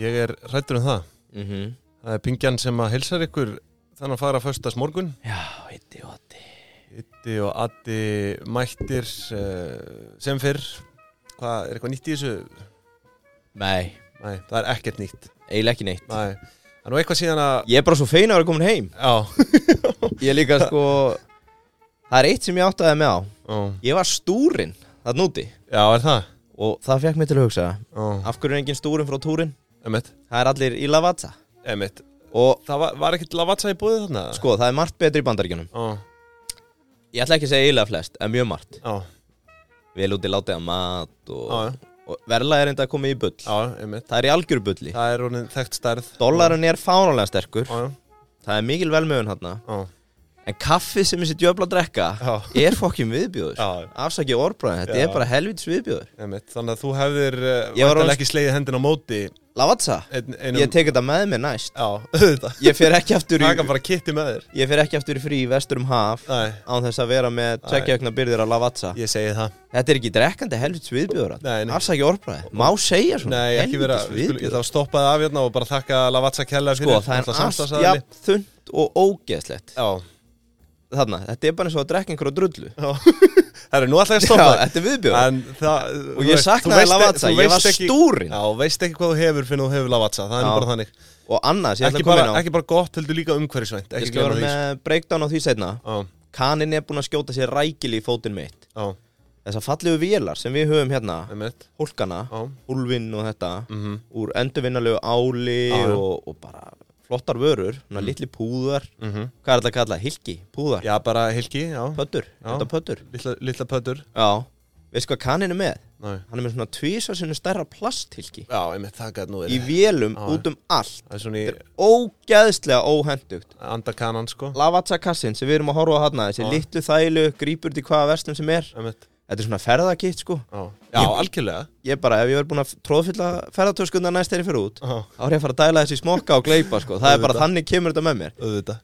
Ég er hrættur um það. mm Það er pingjan sem að heilsar ykkur þannig að fara föstas morgun. Já, hitti og hatti Itti og Addi mættir uh, sem fyrr. Hvað, er eitthvað nýtt í þessu? Nei, Nei, það er ekkert nýtt. eiginlega ekki neitt Nei, það er nú eitthvað síðan að... Ég er bara svo fein að vera komin heim Já, Ég er líka sko Það er eitt sem ég áttaði mig á. Já, Ég var stúrin þarna úti. Já, er það? Og það fekk mig til að hugsa. Já, Af hverju er engin stúrin frá túrin? emitt, Það er allir í Lavazza. Emitt. Og Það var, var ekkert lavatsa í búið þarna? sko, það er margt betri í bandaríkjunum. Já, Ég ætla ekki að segja eiginlega flest, en mjög margt. Já, Vel úti látið að mat og, já, og verðlag er enda að koma í bull. Það er í algjöru bulli. Það er þekkt stærð. Dólarinn er fánulega sterkur. Það er mikil velmögun hérna En kaffið sem þessi djöfla drekka Já. Er fokkin viðbjóður Afsakið orðbræðin, þetta Já. er bara helvitis viðbjóður emitt. Þannig að þú hefðir væntanlega orðin- ekki slegið hendin á móti Lavazza, ein, einum... ég tek þetta með mér næst Já, auðvitað. Ég fer ekki aftur í. Ég fer ekki aftur í frí í vestur um haf Án þess að vera með tveggjökna byrðir á Lavazza ég segi það. Þetta er ekki drekkandi helvitis viðbjóður. Afsakið orðbræðin, má segja svona Nei, ekki vera, helvítis við skulum- ég viðbjóður. ætla að stoppa það af hérna og bara þakka Lavazza Keller Sko, Þarna, þetta er bara eins og að drekka einhverju drullu. Já. Það er nú alltaf að Já, stoppa það. þetta er það, Og ég saknaði Lavazza, ég var stúrin. Já, veist ekki hvað þú hefur fyrir þú hefur Lavazza, það er nú Já. bara þannig. Og annars, ég ætla að koma inn á ekki bara gott, heldur líka umhverfisvænt. Ég skal vera með breakdown á því setna Já, Kanin er búin að skjóta sér rækili í fótinn mitt. Já, Þessar fallegu vélar sem við höfum hérna Já, húlfinn og þetta mhm, Úr endurvinnalegu áli Já, já. og, og bara flottar vörur Svona litli púðar mhm Hvað er þetta að kalla? Hilki? Púðar? Já, bara hilki, já Pöttur? Þetta pöttur? Lilla, lilla pötur Já Veistu hvað kanin er með? Nei. Hann er með svona tvísa sinni stærra plasthilki Já, einmitt, það gæt nú Í vélum Já. út um allt Það er svona í Þetta er ógeðslega óhendugt andakanan, sko Lavazza kassin sem við erum að horfa á hérna Þessi Já. litlu þælu, grípur til hvaða verslum sem er Einmitt, Þetta er svona ferðakitt sko. Já. Já, algjörlega. Ég bara, ef ég verð búin að tróðfylla ferðartöskundar næst þegar ég fyrir út Já, þá er ég að fara að dæla þessi smokka og gleipa sko. Það er bara þannig kemur þetta með mér. Auðvitað.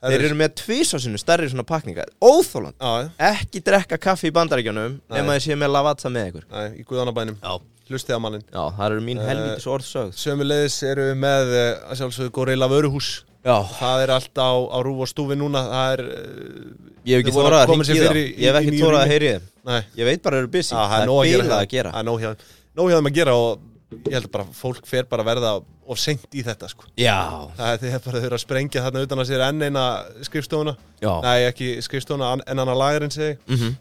Þeir eru með tvísásinu stærri svona pakninga Óþóland Já, Ekki drekka kaffi í bandaríkjunum Nei. nema þeir sé með lavazza með ykkur. Nei, í guðanabænum. Já, Hlustið á mannin Já það eru mín Eh, helvítis orð sögð. Sömulegis eru við með eh, að sjálfsögðu Gorilla vöruhús. Já, Það er allt á, á rúf og stúfi núna. Það er eh, ég hef ekki Þau voru þórað að að koma sér hringi í það fyrir í- Ég hef í ekki nýju þórað að rými. heyri þeim Nei, Ég veit bara að þeir eru busy. Það er Það nóg er að gera að Það er þeim. Að gera og ég held bara að fólk fer bara að verða of seint í þetta sko. Já, Það er þegar bara þau eru að sprengja þarna utan að sér enn eina skrifstofuna. Já. Nei, ekki skrifstofuna, an- en annar lagarinn segi Mhm.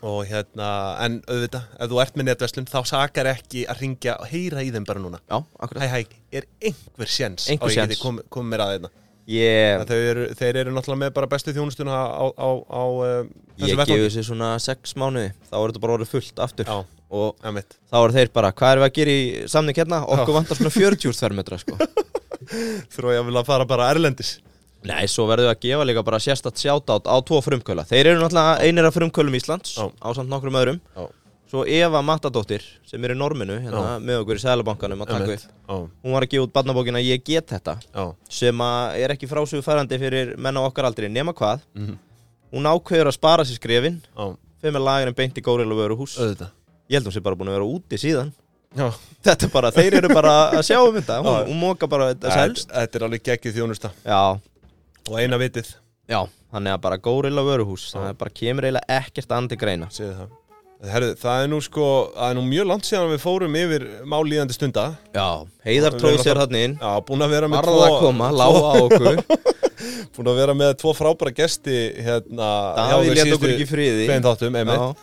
Og hérna, en auðvitað, ef þú ert með netverslun Þá sakar ekki að ringja og heyra í þeim bara núna. Já, akkurat. Hæ, hæ, er einhver sjens á ég geti séns. kom, kom mér að þeirna Ég, Þeir eru, þeir eru náttúrulega með bara bestu þjónustuna á, á, á þessu ég gefi þessi svona sex mánuði Þá er þetta bara orðið fullt aftur. Já, Og það mitt þá eru þeir bara, hvað erum við að gera í samning hérna? Okkur vantar svona 40 þvermetra sko. Þró ég að vilja fara bara erlendis. Nei, svo verðum við að gefa líka bara sérstatt sjátátt á tvo frumkvöla Þeir eru náttúrulega einir af frumkvölum Íslands á samt nokkrum öðrum. Já, Svo Eva Matadóttir, sem er í norminu hérna, með okkur í Sælabankanum að taka upp Hún var að gefa út barnabókina Ég get þetta já, sem að er ekki frásugfærandi fyrir menn á okkar aldri nema hvað. Mhm, Hún ákveður að spara sér skrefin. Fyrir með lagurinn beint í Góril og Vöruhús auðvitað. Ég held hún sé bara búin að vera úti síðan. Já, Þetta er bara, þeir eru bara að sjá um þetta. Hún, hún móka bara þetta selst þetta er alveg geggið þjónusta. Já, Og eina vitið, já, þannig að bara Góril og Vöruhús Það er bara kemur eiginlega ekkert andi greina. Segið það Herðu, það er nú sko, það er nú mjög langt síðan við fórum yfir málíðandi stunda. Já, heiðar tróð sér hann inn. Já, búin að vera með Varða að koma, lága á okkur. Búin að vera með tvo frábæra gesti hérna Davíð lét okkur ekki friði. Tveim þáttum, einmitt.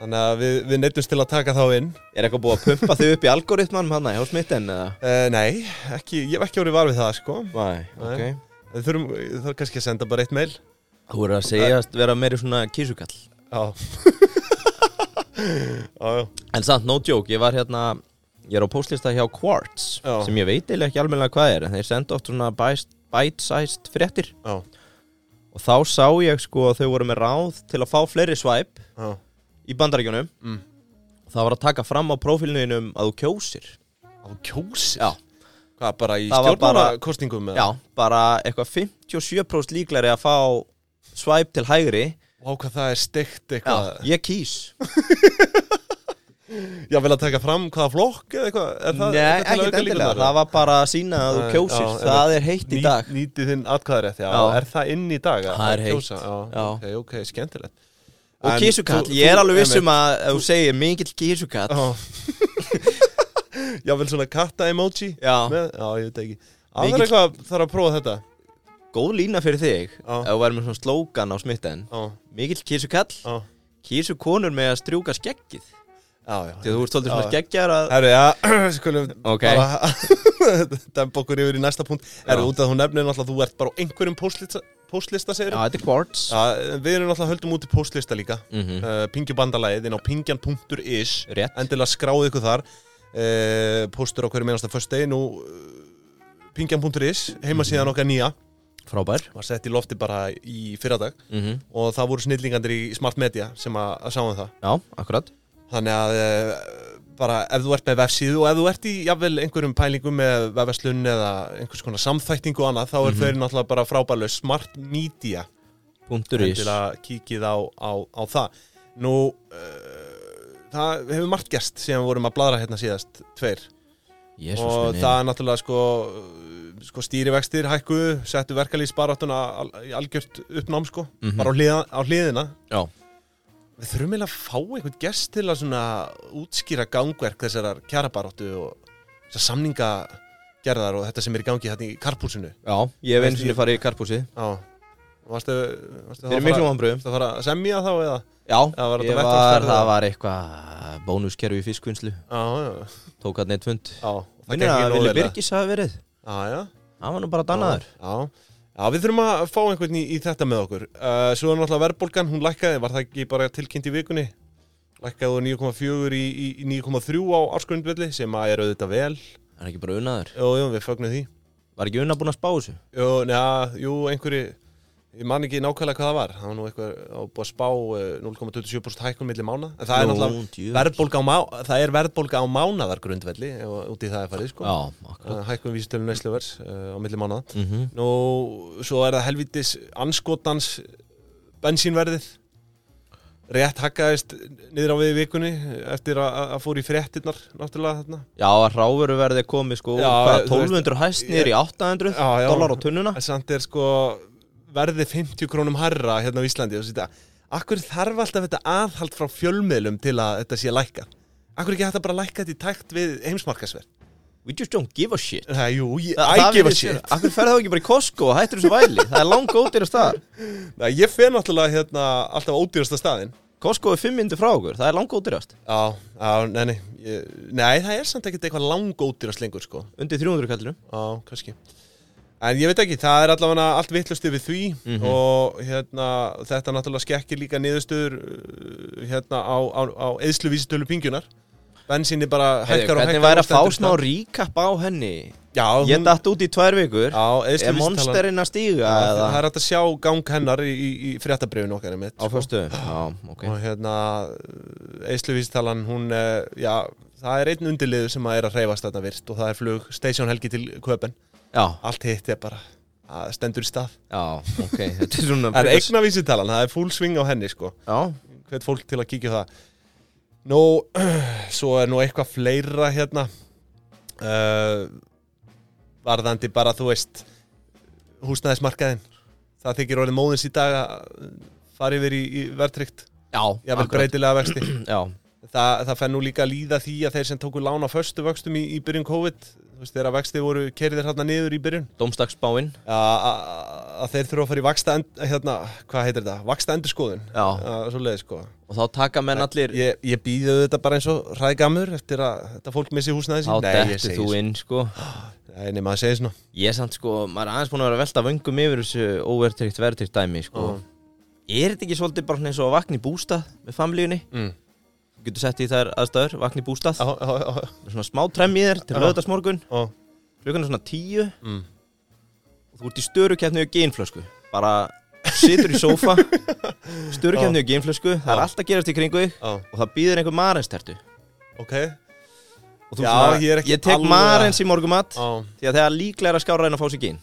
Þannig að við, við neytumst til að taka þá inn. Er eitthvað búið að pumpa þau upp í algoritmanum hann hjá smitten eða? uh, Nei, ekki, ég hef ekki orðið var við það sko. Nei, ok. Við þurfum, við þurfum kannski að senda bara eitt mail. Þú er að segjast vera meiri svona kísukall. Já Já, já. En samt, no joke, ég var hérna Ég er á postlista hjá Quartz Já. Sem ég veit eiginlega ekki almennilega hvað er En þeir senda oft svona bite- bite-sized fréttir. Já, Og þá sá ég sko að þau voru með ráð Til að fá fleiri swipe já. í bandaríkjunum. Mm. Það var að taka fram á prófílnuðinum að þú kjósir. Á kjósir? Já, Hvað, bara í Það var bara- stjórnmála já, bara eitthvað 57% líklegri að fá swipe til hægri Vá hvað það er Já, eitthvað. ég kýs. Já, vil að taka fram hvaða flokk eða eitthvað? Það, Nei, er ekkert endilega, það var bara að sína að þú kjósir. já, Það er heitt í dag. Nýtið þinn atkvæðarétt, já. Já. Er það inn í dag? að- Það er heitt. Já, Já. ok, ok, skemmtilegt. Og kísukall, ég er alveg viss um einmitt. að þú segir mikill kísukall. Já. Já, vel svona katta-emoji Já, með, Já, ég veit ekki. Það er eitthvað, þarf að prófa þetta góð lína fyrir þig. Ef þú væri með svona slógan á smitten. Mikill kísukall, já, kísukonur með að strjúka skeggið. Já, já. Því að þú ert svolítið svona skeggjar að Herru, já, skulum Ok. dempa okkur yfir í næsta punkt. Herru, út að þú nefnir náttúrulega að þú ert bara á einhverjum póstlista, póstlista segir Já, þetta er quartz. Já, við erum náttúrulega höldum út í póstlista líka. Mhm. uh, Pingjubandalagið inn á pingjan.is Rétt. Endilega skráðu ykkur þar. Uh, Póstur á hverju meinasta föst degi Nú, uh, pingjan.is Heimasíðan okkar nýja Frábær. Var sett í lofti bara í fyrradag. Mm Og það voru snillingandir í Smart Media Sem að, að sáum það. Já, akkurat. Þannig að uh, bara ef þú ert með vefsíðu og ef þú ert í jafnvel einhverjum pælingum með vefverslun eða einhvers konar samþæktingu og annað þá er Mhm. þeir náttúrulega bara frábærlega smart media. Punktur ís til að kíkið á, á, á það. Nú, uh, það hefur margt gerst síðan við vorum að bladra hérna síðast tveir Jésús og minni það er náttúrulega sko, sko stýrivextir hækkuðu, settu verkalýsbaráttuna al, í algjört uppnám sko, Mhm. bara á, hliða, á hliðina Já, Við þurfum eiginlega að fá einhvern gest til að svona útskýra gangverk þessarar kjarabaráttu og þessar samningagerðar og þetta sem er í gangi hérna í karpúsinu. já, ég hef einu sinni ég- farið í karpúsi Já. Varstu, varstu Fyrir miklum vonbröðum Það fara að semja þá eða? Já, Já, var var, það var eitthvað bónuskerfi í fiskvinnslu Tók hann eitt fund gekk að Vili? Birgis hafi verið. Það var nú bara dannaður Já, við þurfum að fá einhvern í, í þetta með okkur. Uh, svo er náttúrulega verðbólgan, hún lækkaði, var það ekki bara tilkynnt í vikunni? Lækkaði úr 9,4 í, í, í 9,3 á ársgrundvelli sem að er auðvitað vel. Það er ekki bara unnaður Jú, jú, við fögnum því. Var ekki unna búin að spá þessu? Jú, neða, jú, einhverju Ég man ekki nákvæmlega hvað það var Það var nú eitthvað á búið að spá eh, 0,27% hækkun milli mána En það er Nú, náttúrulega djöfull. verðbólga á, má, það er verðbólga á mánaðar grundvelli ef út í það er farið sko. Já, akkurat uh, Hækkun vísitölu nesluvers uh, á milli mánaða -hmm. Nú, svo er það helvitis anskotans bensínverðið Rétt hakkaðist niður á við í vikunni eftir að, að fór í fréttinnar náttúrulega þarna Já, að ráveru verði komið sko Já, hvað, þú veist- 1200 hæst í 800 Já, já. dólar á tunnuna En samt er sko verði 50 krónum harra hérna á Íslandi og sýta, akkur þarf alltaf þetta aðhald frá fjölmiðlum til að þetta sé lækka Akkur ekki hægt að bara lækka þetta í takt við heimsmarkasverð We just don't give a shit. Það, jú, ég, Þa, I give a shit. vera- Akkur ferði þá ekki bara í Costco og hættur þessu væli? Það er langt ódýra staðar. Nei, Ég fer náttúrulega hérna alltaf á ódýrasta staðinn. Costco er 5 minnir frá okkur, það er langt ódýrast. Já, já, nei, nei Nei, það er samt ekkert eitthvað langódýrast lengur sko. Undir 300 kallinu Já, kannski En ég veit ekki, það er allavega allt vittlust yfir því Mhm. og hérna, þetta náttúrulega skekkir líka niðurstöður uh, hérna á, á, á eðsluvísitölu pingjunar Bensinni bara hækkar og hækkar Hvernig væri að fá stað. recap á henni? Já, Ég hún, datt út í tvær vikur. Já Er eðsluvísitalan monsterinn að stíga Já, Það er hægt að sjá gang hennar í, í, í fréttabrifinu okkar einmitt, Á sko. föstu Já, ok. Og hérna, eðsluvísitalan, hún, uh, já, það er einn undirliður sem að er að reyfast þarna virt og það er flug Station Helgi til Köpen Já, Allt hitt er bara, stendur í stað. Já, ok. Þetta er svona er eignavísitalan, það er full swing á henni sko. Já, Hvet fólk til að kíkja á það. Nú, svo er nú eitthvað fleira hérna. Uh, Varðandi bara, þú veist Húsnæðismarkaðin Það þykir orðið móðins í dag að fara yfir í, í verðtrykt já vil akkurat. breytilega vexti. Já, það, það fenn nú líka að líða því að þeir sem tóku lán á föstu vöxtum í, í byrjun COVID veist, þegar vexti voru kerðir hérna niður í byrjun. Dómstagsbáinn að að þeir þurfa að fara í vaksta hérna, hvað heitir þetta, vaksta endurskoðun. Já, svo leiði sko. Og þá taka menn allir ég, ég býði þetta bara eins og ræðgamur eftir að þetta fólk missi húsnæði sín. Þá segi þú inn sko. Nei, nei, maður segir svona. Ég er samt sko, maður er aðeins búin að vera að velta vöngum yfir þessu óvertrykt verðtrykt dæmi sko. Já. Er þetta ekki svolítið bara eins og að vakna í bústað með familíunni? mm. Þú getur sett í þær aðstæður, vakna í bústað. Á, á, með svona smá tremm í þér til á. klukkan er svona tíu. Mm. þú ert í störukeppni og geinflösku. Bara situr í sófa störukeppni og geinflösku það er Já. allt að gerast í kringu þig og það býður einhver marenstertu ok. Og þú Já, svona, ég ég tek alveg marens í morgumat á, því að það er líklega að skára en að fá sér gein.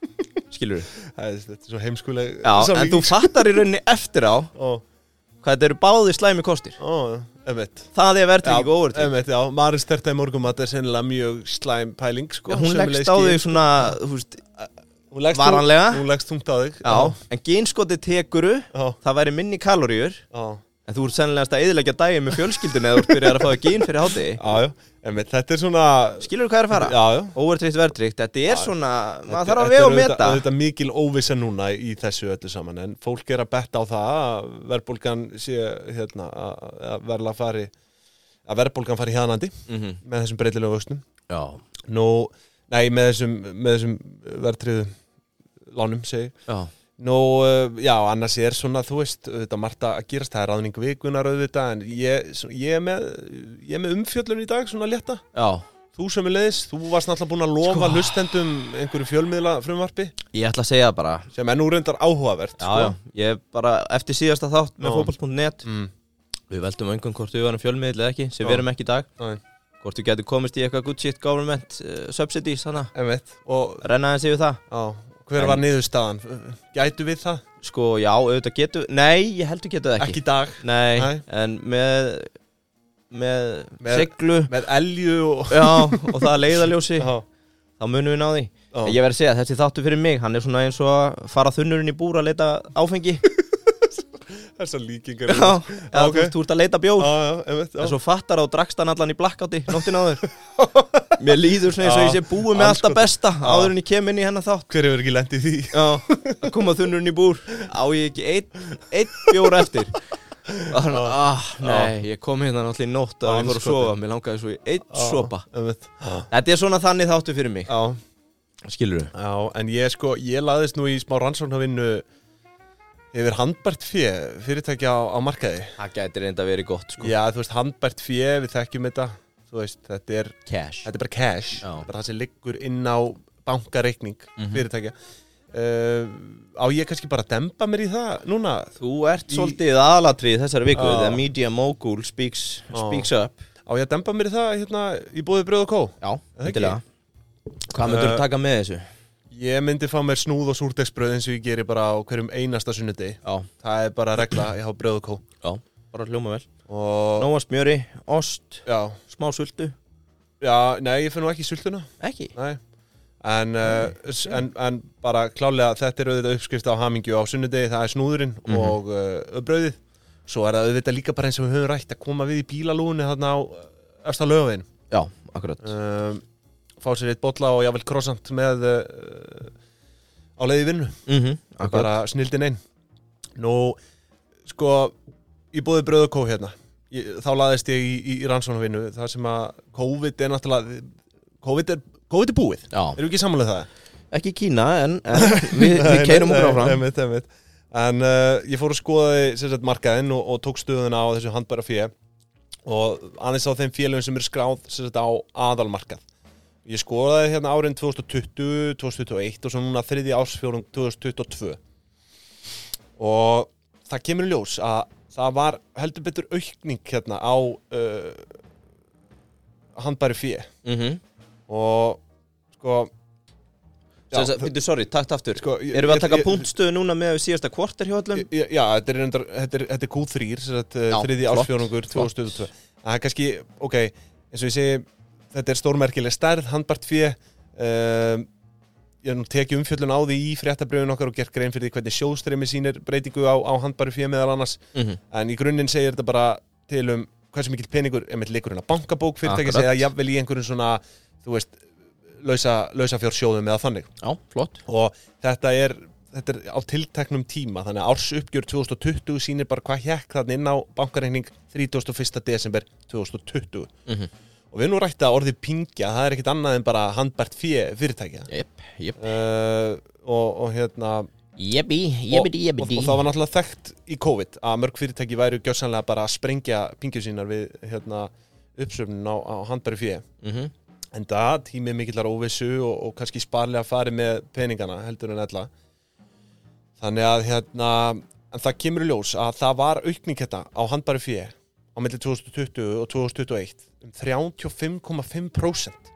Skilur Þetta er svo heimskuleg Já, en þú fattar í rauninni eftir á Ó, hvað þetta eru báði slæmi kostir? Emitt Það er verðtrygging og overtrygging já, Maris þetta í morgum að þetta er sennilega mjög slæm pæling sko, Hún sömuleiðis leggst á þig svona, Hún leggst varanlega. Hún leggst þungt á þig já En genskoti tekuru, já, það væri minni kaloríur. Já, En þú ert sennilegast að eðilegja daginn með fjölskyldunni eða þú ert byrjað að fá gen fyrir já, já Emitt, þetta er svona Skilur þú hvað er að fara? Já, já. Overtryggt, verðtryggt, þetta er svona Þetta- Maður þarf að þetta vega er og meta. auðvitað mikil óvissa núna í þessu öllu saman en fólk er að betta á það að verðbólgan sé hérna, að að verðla fari að verðbólgan fari hjaðnandi Mhm. með þessum breytilegu vöxtum. Já, Nú, nei, með þessum, með þessum verðtriðu lánum segi já Nú, uh, já, annars er svona, þú veist, þetta margt að gerast, það er ráðning vikunar auðvitað, en ég, svo- ég, er með, ég er með umfjöllun í dag, svona létta. Já, Þú sem er leiðis, þú varst náttúrulega búin að lofa Sko. hlustendum einhverju fjölmiðla frumvarpi ég ætla að segja bara. Sem er nú reyndar áhugavert, Já, sko. já, ég bara eftir síðasta þátt með Já. fótboll.net Mm, Við veldum öngum hvort við varum fjölmiðl eða ekki sem Já. við erum ekki í dag. Næ, Hvort við getum komist í eitthvað good shit government uh, subsidies Þannig að renna þessi yfir það. Já, hver var niðurstaðan? Gætu við það? Sko, já, auðvitað getum Nei, ég heldur getum það ekki, Ekki í dag. Nei, Nei. en með með, Með- siglu Með elju og... Já, og það að leiðaljósi Já, Þá munum við ná því já. Ég verð að segja, þessi þáttu fyrir mig Hann er svona eins og að fara þunnurinn í búr að leita áfengi Þessar líkingar. Já, eða ok. þú, þú ert að leita bjór. En svo fattar á drakst hann allan í blackouti Nóttin áður Mér líður svona eins og ég sé búið með allt Andskot- það besta Áður en ég kem inn í hennar þátt. Hver hefur ekki lendið því? Já, að koma þunnurinn í búr. Á ég ekki einn ein bjór eftir? Og þannig, ah, nei, ég kom hérna náttúrulega í nótt að ég fór að sofa. Mér langaði svo í einn sopa. Þetta er svona þannig þáttu fyrir mig. Já, Skilur þú? Já, en ég sko, ég laðist nú í smá rannsóknarvinnu yfir handbært fjö fyrirtækja á, á markaði. Það gæti reynda verið gott sko Já, þú veist, handbært fjö, við þekkjum þetta, þú veist, þetta er, Cash þetta er bara cash, Já. bara það sem liggur inn á bankareikning Mhm. fyrirtækja. Uh, á ég kannski bara að dempa mér í það núna? Þú ert svolítið aðalatrið þessari viku. The media mogul speaks, speaks up Á ég að dempa mér í það hérna í bóði bröð og kó? Já, það ekki? endilega Hvað myndur þú Uh, taka með þessu? Ég myndi fá mér snúð og súrdegsbröð eins og ég geri bara á hverjum einasta sunnudegi. Já, Það er bara regla, ég hafa bröð og kó. já, bara hljóma vel. Og, Nóa smjöri, ost, já, smá sultu. Já, nei, ég finn nú ekki sultuna. Ekki? Nei. En, uh, s- en, en bara klálega þetta er auðvitað uppskrift á hamingju á sunnudegi það er snúðurinn Mhm. og uh, brauðið. Svo er það auðvitað líka bara eins og við höfum rætt að koma við í bílalúni þarna á östa lögavegin Já, akkurat. Um, Fá sér eitt bolla og jável krossant með uh, á leiði vinnu. Mm -hmm, Það bara snildin einn Nú, sko bóði brauð og kó hérna. Ég, þá laðist ég í, í, í rannsónavinnu þar sem að COVID er náttúrulega COVID er, COVID er búið. Já, Erum við ekki samanlega það? ekki Kína en, en við, við keirum okkur áfram. einmitt, einmitt. En uh, ég fór að skoða markaðinn og, og tók stöðuna á þessu handbæra fjö og aðeins á þeim félögum sem eru skráð sagt, á aðalmarkað Ég skoðaði hérna árin 2020, 2021 og svo núna þriði ársfjórung 2022 og það kemur ljós að það var heldur betur aukning hérna á uh, handbæri fjö mm -hmm. og sko Sem sagt, Býttu, sorry, takt aftur sko, Erum við að taka punktstöðu núna með síðasta kvartar hjá öllum? Já, já, þetta er, reyndar, þetta er, þetta er Q3 sem sagt, Já, þriði flott. 2022 Það er kannski, ok, eins og ég segi þetta er stórmerkileg stærð, handbært fjö um, ég hef nú tekið umfjöllun á því í fréttabröðun okkar og gert grein fyrir því hvernig sjóðstreymi sínir breytingu á, á handbæri fjö meðal annars Mm -hmm. en í grunninn segir þetta bara til um hversu mikill peningur emitt leikur hérna bankabók fyrirtæki segja jafnvel í einhverjum svona þú veist, lausa, lausa fjórsjóðum eða þannig Já, flott og þetta er, þetta er á tilteknum tíma þannig að ársuppgjör 2020 sýnir bara hvað hjekk þarna inn á bankareikning 31. desember 2020 mm -hmm. Og við erum nú rætt að orðið pingja það er ekkit annað en bara handbært fyrirtækja. Jep, jep. Uh, og, og hérna Jebi, og, jebidi, og, jebidi og það var náttúrulega þekkt í COVID að mörg fyrirtæki væru gjössanlega bara að sprengja pingjur sínar við hérna, uppsöfnun á, á handbæri fjö mm -hmm. en það tímið mikillar óvissu og, og kannski sparlega farið með peningana heldur en ella. Þannig að hérna en það kemur í ljós að það var aukning hérna á handbæri fjö á millir 2020 og 2021 um 35,5%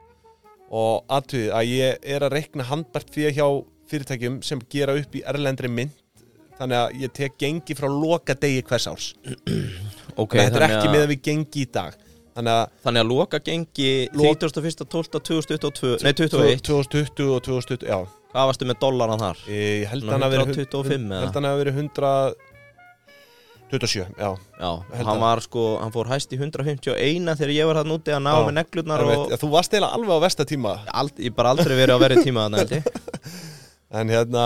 og aðtöðið að ég er að rekna handbært fyrir hjá fyrirtækjum sem gera upp í erlendri mynd þannig að ég tek gengi frá loka degi hvers árs. Okay, þetta er ekki með að við gengi í dag. Þannig að, þannig að loka gengi 31.12.2022 nei 2021 2020 og 2020, já. Hvað varstu með dólaran þar? ég held að hann að veri 100 27, já, já Hann var sko, hann fór hæst í 151 þegar ég var hann úti að ná já, með neglutnar og... Þú varst eiginlega alveg á vestatíma Ég bara aldrei verið á verið tíma þannig En hérna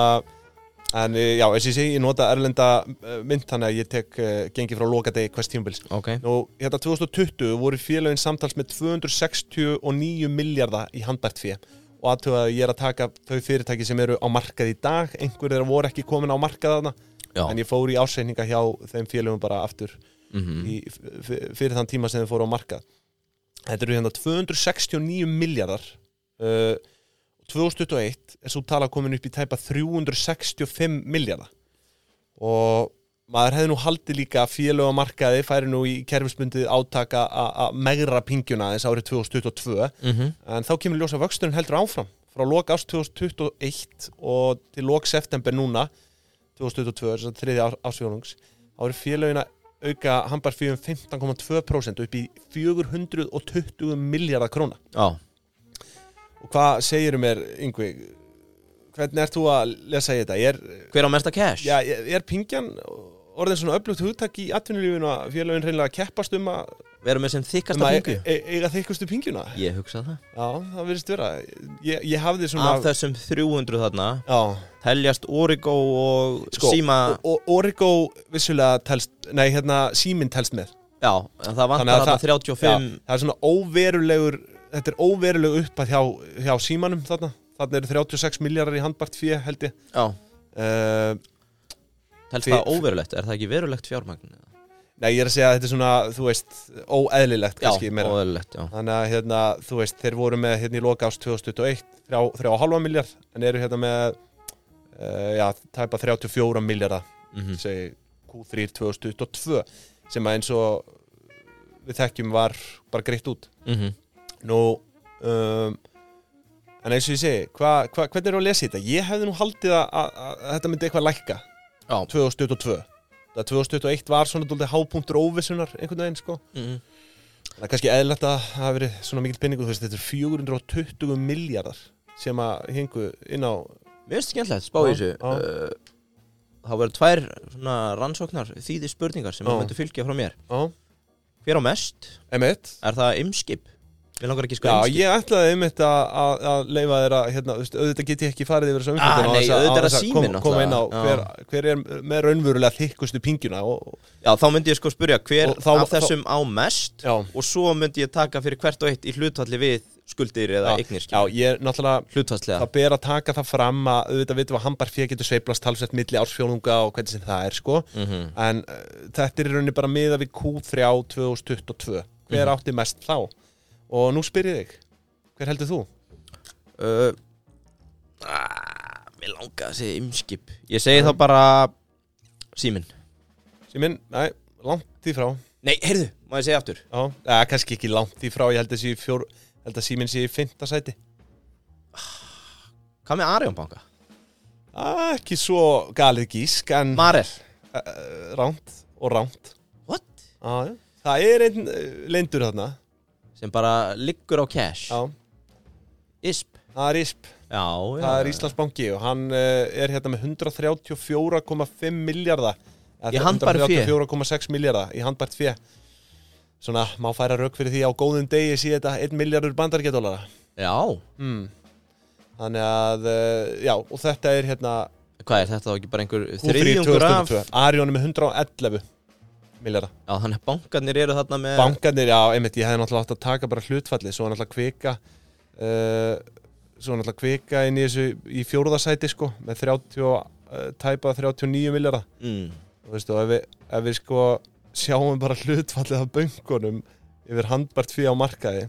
En eh, já, eins og ég segi, ég nota erlenda eh, mynd þannig að ég tek uh, gengi frá lokadegi hvers tímubils okay. Nú, hérna 2020 voru félagin samtals með 269 miljardar í handbært fyrir og aðtöða að ég er að taka þau fyrirtæki sem eru á markað í dag. Einhver þeirra voru ekki komin á markað þarna já. en ég fór í ásreininga hjá þeim félögum bara aftur mhm. í, f- fyrir þann tíma sem þeir fóru á markað. Þetta eru hérna 269 miljardar uh, 2021 er svo tala komin upp í tæpa 365 miljardar og maður hefði nú haldið líka að félög á markaði færi nú í kerfisbundið átaka að megra pingjuna þess árið 2022 Mhm. en þá kemur ljósa vöxturinn heldur áfram frá lok ást 2021 og til lok september núna 2022, þess að þriði ásfjónungs þá eru félögin að auka handbarfíum 15,2% upp í 420 miljardar króna Já, og hvað segirum mér, Yngvi hvernig ert þú að lesa í þetta? Er, hver á mesta cash? já, er, er pingjan orðin svona öflugt hugtak í atvinnulífinu að félögin reynilega keppast um að, Verum við sem um þykkasta að pingu? e, e, eiga þykkustu pingjuna? Ég hugsa það. Já, það virðist vera. Ég, ég hafði svona Af þessum 300 þarna Já, Teljast Origo og sko, og Origo vissulega telst, nei hérna síminn telst með. Já, það vantar þarna það- 35 það er svona óverulegur þetta er óverulegu upp að hjá, hjá símanum þarna, þarna eru 36 miljardar í handbart fjö held ég. Já, uh, telst það óverulegt Er það ekki verulegt fjármagn? Nei, ég er að segja að þetta er svona, þú veist óeðlilegt Já, kannski meira óverulegt, já Þannig að hérna, þú veist, þeir voru með hérna í loka ást 2021 3,5 miljard en eru hérna með uh, já, tæpa 34 miljardar Mhm. segi Q3 2022 sem að eins og við þekkjum var bara greitt út Mhm. Nú um, en eins og ég segi hva, hva, hvernig er að lesa þetta? Ég hefði nú haldið að, að, að þetta myndi eitthvað lækka Já 2022 það 2021 var svona dóldi hápunktur óvissunar einhvern veginn sko Mhm. það er kannski eðlert að það hafi verið svona mikil penningu þú veist þetta er 420 miljardar sem að hingu inn á Mér finnst skemmtilegt, spá Já, í þessu já. uh, Það verður tvær svona rannsóknar þýði spurningar sem Já. það myndu fylgja frá mér á, Hver á mest? emitt Er það ymskip? Við langar ekki sko Já, ymskip ég ætlaði einmitt að, að, að leifa þér að, hérna, auðvitað get ég ekki farið yfir þessu Ah, umfjöldun nei, auðvitað er það síminn kom, koma inn á hver, hver er með raunverulega þykkustu pingjuna og, Já, þá myndi ég sko spurja hver Og þá- af þessum á mest? Já, Og svo myndi ég taka fyrir hvert og eitt í hlutfalli við skuldir eða Já, eignir já, ég er náttúrulega Hlutfallslega. það ber að taka það fram að auðvitað vitum að hambar fyrir getur sveiplast talsvert milli ársfjónunga og hvernig sem það er sko. Mhm. en uh, þetta er í rauninni bara miða við Q3 2022 hver Mhm. átti mest þá og nú spyr ég þig hver heldur þú? uh, ah, Mér langar að segja ymskip Ég segi þá bara Símin Síminn, næ, langt í frá. Nei, heyrðu, má ég segja aftur? Já, eða kannski ekki langt í frá ég held að, sé fjór, held að síminn sé í fymta sæti. Hvað með Arjón banka? ah, ekki svo galið gísk en Marel. Uh, ránt og ránt. What? ah, það er einn uh, leindur þarna Sem bara liggur á cash. Já, ISP. Það er ISP. Já, já það er Íslandsbanki og hann uh, er hérna með 134,5 miljardar Í handbæru fé? 144,6 miljardar í handbært fé. Svona, má færa rauk fyrir því á góðum degi sé þetta 1 miljardur bandaríkjadólara Já. Mm. Þannig að, uh, já, og þetta er hérna Hvað er þetta þá ekki bara einhver Q3 þriðjungur af 2022 Arjón er með 111 miljardar Já, þannig að bankarnir eru þarna með Bankarnir, já, einmitt, ég hefði náttúrulega átt að taka bara hlutfalli Svo náttúrulega kvika uh, Svo náttúrulega kvika inn í þessu í fjórðasæti sko Með 30, og, uh, tæpa 39 miljardar mm. Þú veist, og ef við, ef við sko sjáum bara hlutfallið af böngunum yfir handbært fyrir á markaði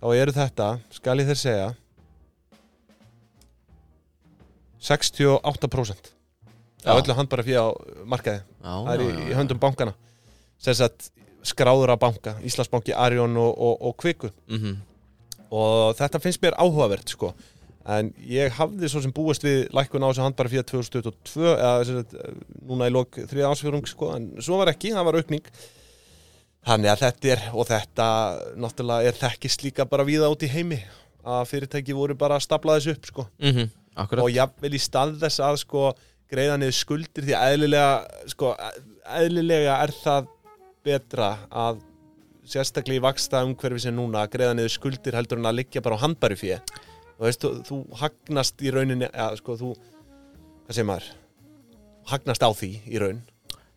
þá eru þetta, skal ég þér segja 68% Já. Af öllu handbæra fyrir á markaði. Það er í, í höndum bankana sagt skráður af banka Íslandsbanki, Arjón og, og, og Kviku. Mhm. og þetta finnst mér áhugavert sko. En ég hafði svo sem búist við lækkun á þessu handbara fyrir 2022 eða sagt, núna í lok þriða ásfjörung sko, en svo var ekki, það var aukning. Þannig að þetta er og þetta náttúrulega er þekkist líka bara víða út í heimi að fyrirtæki voru bara að stapla þessu upp sko. Mm Akkurat. Og jafnvel í stað þess að sko greiða niður skuldir því eðlilega sko eðlilega er það betra að sérstaklega í vaksta umhverfi sem núna að greiða niður skuldir heldur en að liggja bara á handbæri fyrir þú veist, þú, þú hagnast í rauninni ja, sko þú, hvað segir maður? Hagnast á því í raun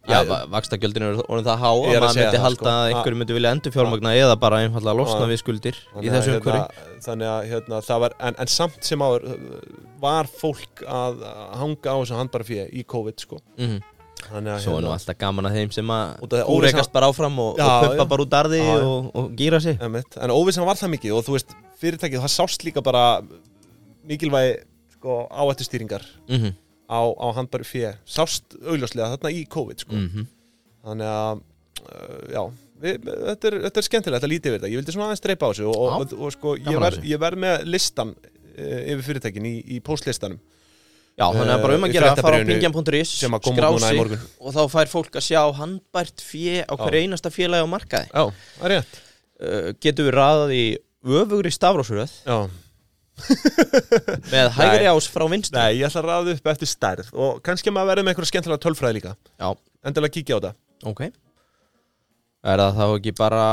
Já, vakstakjöldin eru orðin það há að að maður myndi halda sko. að einhverju myndi vilja endur fjármagna eða bara einfallega losna við skuldir í þessu umhverju hérna, þannig að hérna, það var en, en samt sem áður var fólk að hanga á þessu handbæri fyrir í COVID sko mm þannig að Svo er nú alltaf gaman að þeim sem að úreikast bara áfram og, Já, og já. bara út arði Já, já. og, og gýra sig. En óvissan var það mikið og þú veist, fyrirtækið, það sást líka bara mikilvægi sko, áættustýringar mm á, á handbæri fyrir, sást augljóslega þarna í COVID sko. -hmm. þannig að, uh, já við, þetta, er, þetta er skemmtilegt að lítið við þetta. Ég vildi svona aðeins dreipa á þessu og, og, og, og sko, ég, að ver, verð með listan uh, yfir fyrirtækin í, í postlistanum Já, þannig að bara um Eh, að gera að fara á fréttabréfinu bingjan.is sem að koma skrá út núna í sig morgun. og þá fær fólk að sjá handbært fjö á hverju einasta félagi á markaði. Já, það er rétt. Uh, Getum við raðað í öfugri stafrósröð Já, með hægri ás frá vinstri. Nei, ég ætla að ræða upp eftir stærð og kannski maður verður með einhverja skemmtilega tölfræði líka. Já, endilega kíkja á þetta ok. Er það þá ekki bara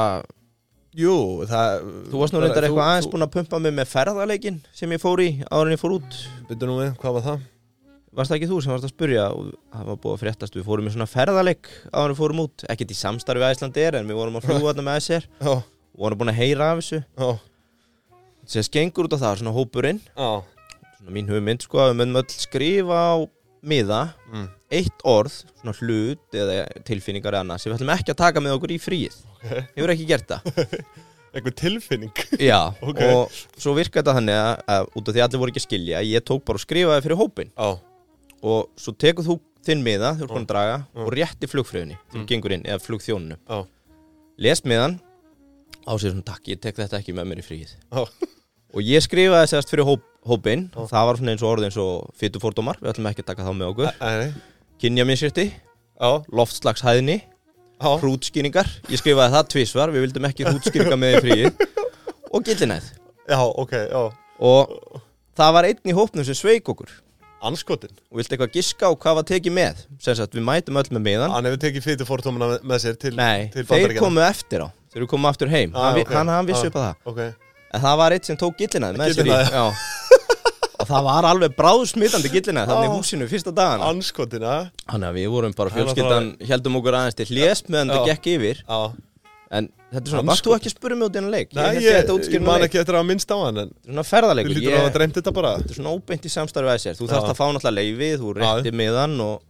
Jú, það Þú varst nú reyndar eitthvað aðeins búin að pumpa mig með ferðarleikin sem ég fór í áður en ég fór út. Byrju nú við, hvað var það? Varst það ekki þú sem varst að spurja og það var búið að fréttast. Við fórum í svona ferðarleik áður en við fórum út. Ekkert í samstarfi við Æslandi er en við vorum að fljúga þarna með SR Já, og vorum búin að heyra af þessu. Já, sem skengur út á það, svona hópurinn. Já. Svona mín hugmynd sko að við mönnum öll skrifa á miða mm. eitt orð, svona hlut eða tilfinningar eða annað sem við ætlum ekki að taka með okkur í fríið. Ok. hefur ekki gert það. Einhver tilfinning. Já, Ok. og svo virka þetta þannig að, að út af því að allir voru ekki að skilja ég tók bara og skrifaði fyrir hópin Já, og svo tekur þú þinn miða þú ert búin að draga og rétti flugfröðinni þegar Mm. þú gengur inn, eða flugþjónunu já, les miðan á sér svona takk, ég tek þetta ekki með mér í fríið. Já. Og ég skrifaði sérst fyrir hóp, hópin Já. það var svona eins og orð eins og fytu fordómar við ætlum ekki að taka þá með okkur. Nei, kynja minnsýrti, Já, loftslagshæðni hrútskýringar, ég skrifaði það tvísvar við vildum ekki hrútskýringa með í fríið. Og gillinæð já, ok, já. Og það var einn í hópnum sem sveik okkur. Anskotin og vilti eitthvað giska á hvað var tekið með? Sem sagt við mætum öll með miðan Hann hefur tekið fyrir fórtómana með, sér til nei, til þeir komu eftir á þeir komu aftur heim, Ah, hann, vi- ok. hann, hann vissi Ah. upp að það. Ok, en það var eitt sem tók gillinæð og það var alveg bráðsmitandi gillinæð þannig Ah. húsinu fyrsta dagana. anskotin, já þannig að við vorum bara fjölskyldan heldum okkur aðeins til hlés meðan það gekk yfir. En þetta er svona, varst þú ekki að spura mig út í hennar leik? nei, ég, ég man ekki eftir að minnst á hann en Þetta er svona ferðarleikur ég, þetta er svona óbeint í samstarfi að sér. Þú þarfst að fá náttúrulega leifi, þú rétti miðan og,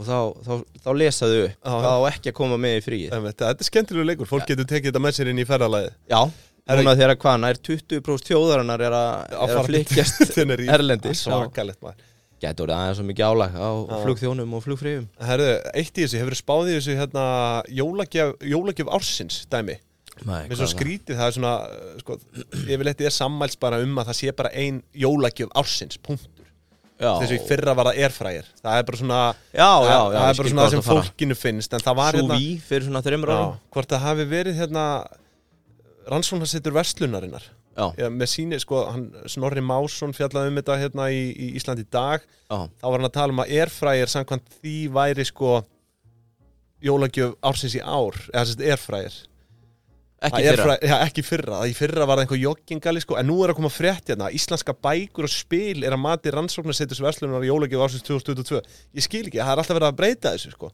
og þá, þá, þá lesaðu upp. Já. Hvað á ekki að koma með í Einmitt, Þetta er skemmtilegu leikur, fólk getur tekið þetta með sér inn í ferðalagið. Já, núna þegar hvað, nær 20% þjóðarinnar er að, Tenerife. erlendis. Já. Svakalegt maður. Gæti orðið aðeins svo mikið álag á flugþjónum og flugfríum Herðu, eitt í þessu, hefur spáð í þessu hérna jólagjöf, jólagjöf ársins dæmi? Mér svo skrítið, það er svona sko, yfirleitt er sammæls bara um að það sé bara ein jólagjöf ársins, punktur Já, Þessu í fyrra var það airfryer. Það er bara svona, já, já, já það er bara svona það sem fólkinu finnst En það var Sous hérna vide fyrir svona þreymur árum. Hvort það hafi verið hérna rannsóknarsettur verslunarinnar. Já, með síni, sko, hann, Snorri Másson fjallaði um þetta hérna í, í Íslandi í dag. Þá var hann að tala um að airfryer samkvæmt því væri sko jólagjöf ársins í ár eða þess að airfryer ekki þeirra airfryer- já, ekki fyrra, það í fyrra var það einhver joggingali sko, en nú er að koma frétt hérna. Íslenska bækur og spil er að mati rannsóknarsetus verslunar jólagjöf ársins 2022 ég skil ekki, það er alltaf verið að breyta þessu sko.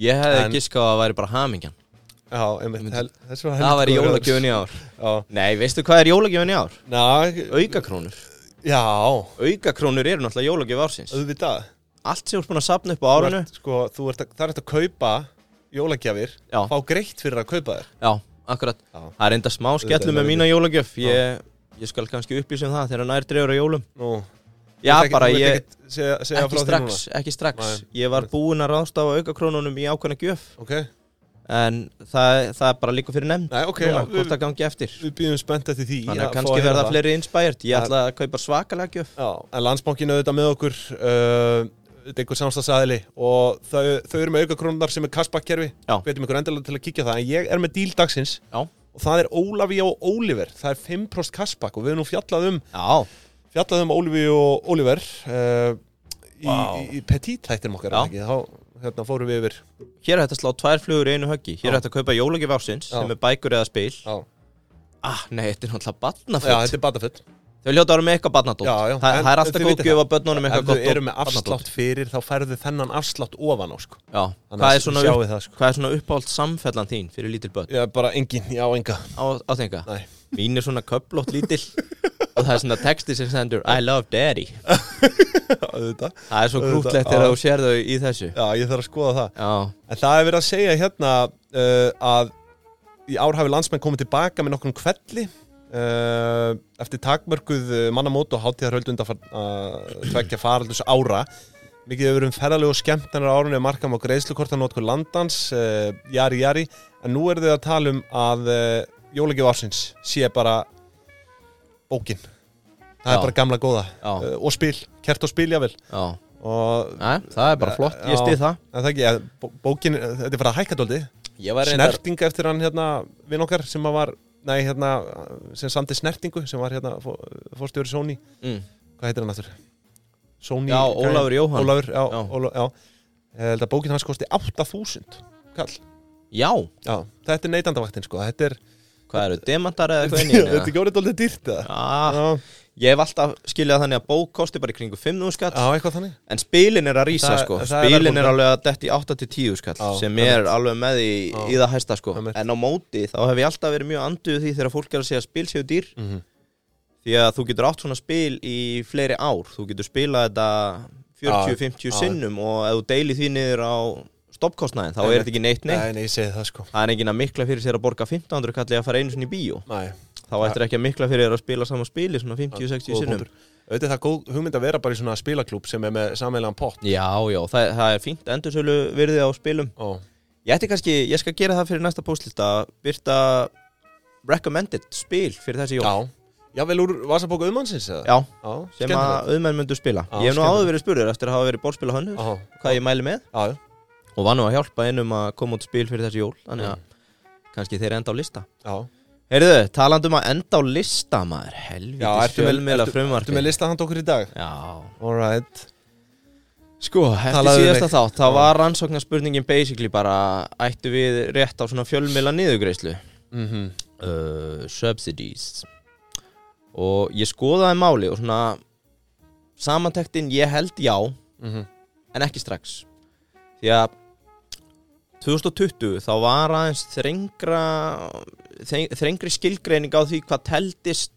Ég hefði En- giskað að það væri bara hamingjan. Já, einmitt, hel, Það væri jólagjöfin í ár. Já, Nei, veistu hvað er jólagjöfin í ár? Ná, Aukakrónur. Já, Aukakrónur eru náttúrulega jólagjöf ársins. Auðvitað. Allt sem þú ert búin að sapna upp á Þú árinu ert, sko, þú ert að, að kaupa jólagjafir, Já. fá greitt fyrir að Já, akkurat. Já. Það er enda smá skellum með mína jólagjöf. Ég, ég skal kannski upplýsa um það þegar nær dreifur á jólum. Nú, Já, ekki- bara ég ekkert segja, segja Ekki strax, ekki strax. Nei. Ég var búinn að ráðstafa aukakrónunum í ákveðna gjöf. Núna. Ok, En það, það er bara líka fyrir nefnd Nei, ok, Núna, hvort það gangi eftir. við býðum spennt eftir því. Þannig að kannski verða fleiri inspired. Ég ætla að kaupa svakalega gjöf. Já, en landsbankin auðvitað með okkur uh, einhver samstagsæðili og þau, þau eru með aukakrónar sem er Kaspakkerfi Já. veitum ykkur endilega til að kíkja það en ég er með díl dagsins Já. og það er Ólafí og Óliver það er 5% Kaspak og við erum nú fjallað um Já, fjallað um Ólafí og Óliver uh, í, Vá. í, í petit þættinum okkar Já. það ekki? þá hérna, fórum við yfir hér er þetta að slá tvær flugur í einu höggi Hér Já. er þetta að kaupa jólagjöf ásins Já. sem er bækur eða spil Já, Ah, nei, þetta er náttúrulega Já barnafutt þetta er batafull Þau hljóta að vera með eitthvað barnadótt Það, það er alltaf góð gjöf að börnunum ef eitthvað þau gott eru með afslátt fyrir þá færðu þennan afslátt ofan á sko. Hvað að er svona, upp, það, sko. hvað er svona uppáhald samfellan þín fyrir lítil börn? Já, bara engin, já, enga. Á, á þenga? Nei. Mín er svona köplótt lítil. Og það er svona texti sem sendur I love daddy. Það er svo grútlegt þegar þú sér þau í þessu. Já, ég þarf að skoða það. Já, En það er verið að segja hérna uh, að í ár hafi landsmenn komið tilbaka með nokkrum kvelli eftir takmörkuð uh, mannamót og hátíðarhöld undan uh, tvekja faraldus ára mikið hefur verið um ferðalegu og skemmtanar árunni að marka á greiðslukortanótkur landans uh, jari jari, en nú er þið að tala um að jólagjöf ársins sé bara bókin. Það Já. er bara gamla góða. Já, og spil, kert og spil jável já. Og Nei, það er bara flott, ég stið það. Það ekki, bókin, þetta er fyrir að hækka dóldi Ég var reyndar Snerting eftir hann hérna vinn okkar sem var, nei hérna sem samti snertingu, sem var hérna fó- fórstjóri Sony, mm. hvað heitir hann aftur? Sony Já, Ólafur Jóhann Ólafur, já, Já. Óla, já. Ég held að bókin hans kosti 8000 kall, Já, já, þetta er neytandavaktin sko, þetta er hvað eru, demantar eða eitthvað inn í þetta henni? er ekki orðið dóldi dýrt eða? Já, Já, ég hef alltaf skiljað þannig að bók kosti bara í kringu 5 skall. Já, eitthvað þannig. En spilin er að Það- sko. Spilin er alveg að detti 8-10 skall Já, sem er alveg með í, Já. í það hæsta sko. En á móti þá hef ég alltaf verið mjög anduð því þegar fólk er að segja spil séu dýr. Mm -hmm. Því að þú getur átt svona spil í fleiri ár. Þú getur spilað þetta 40-50 Já, já. sinnum og ef þú deilir því niður á stoppkostnaðin þá er þetta ekki neitt neitt Nei, nei, ég segi það sko. Það er að mikla fyrir sér að borga 1500 kalli að fara einu sinni í bíó. Nei, Þá ættir ekki að mikla fyrir þér að spila saman spili svona 50-60 góð sinnum. Auðvitað er það góð hugmynd að vera bara í svona spilaklúb sem er með sameilan pott. Já, já, það, það er fínt endursölu virði á spilum. Ó, Ég ætti kannski, ég skal gera það fyrir næsta postlista Byrta recommended spil fyrir þessi jól. Já, já vel úr vasabóku auðmannsins eða? Já, Já, sem að auðmenn myndu spila. Já, Ég hef nú áður verið spurður eftir að hafa verið borðspila hönnu Aha, Hvað ég mæli með. Og var nú að hjálpa einum að koma út spil fyrir þessi jól Þannig Mm. að kannski þeir enda á lista. Já Heyrðu, talandi um að enda á lista maður. Já, Helviti ertu með, fjölmiðla ertu, frumvarpi ertu með lista hand okkur í dag? Já. Alright Sko, eftir Talaðu við síðasta mig. þátt, þá Já. var rannsóknarspurningin basically bara ættu við rétt á svona fjölmiðla niðurgreislu mm uh, subsidies. Og ég skoðaði máli og svona samantektin ég held já. Mhm. en ekki strax. Því að 2020 þá var aðeins þrengra þrengri skilgreining á því hvað teldist